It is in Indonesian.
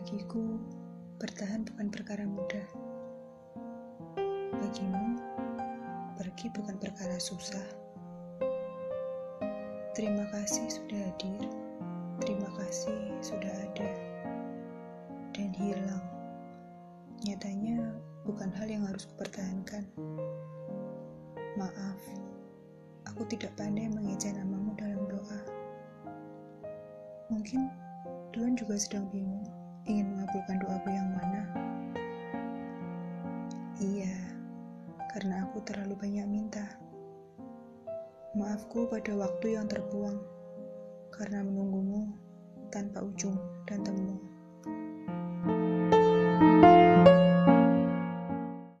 Bagiku, bertahan bukan perkara mudah. Bagimu, pergi bukan perkara susah. Terima kasih sudah hadir, terima kasih sudah ada, dan hilang. Nyatanya, bukan hal yang harus kupertahankan. Maaf, aku tidak pandai mengeja namamu dalam doa. Mungkin Tuhan juga sedang bingung karena aku terlalu banyak minta. Maafku pada waktu yang terbuang karena menunggumu tanpa ujung dan temu.